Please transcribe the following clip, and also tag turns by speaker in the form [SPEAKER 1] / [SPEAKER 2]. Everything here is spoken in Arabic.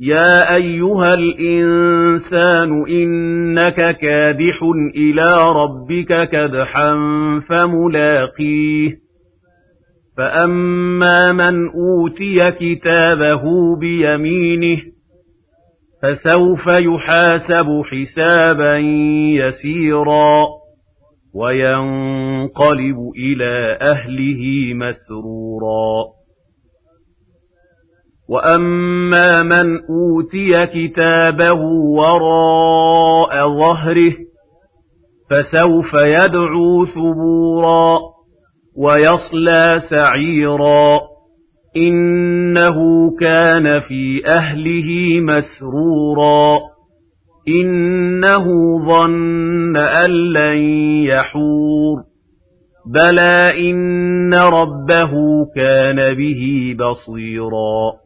[SPEAKER 1] يا أيها الإنسان إنك كادح إلى ربك كدحا فملاقيه فأما من أوتي كتابه بيمينه فسوف يحاسب حسابا يسيرا وينقلب إلى أهله مسرورا وأما من أوتي كتابه وراء ظهره فسوف يدعو ثبورا ويصلى سعيرا إنه كان في أهله مسرورا إنه ظن أن لن يحور بلى إن ربه كان به بصيرا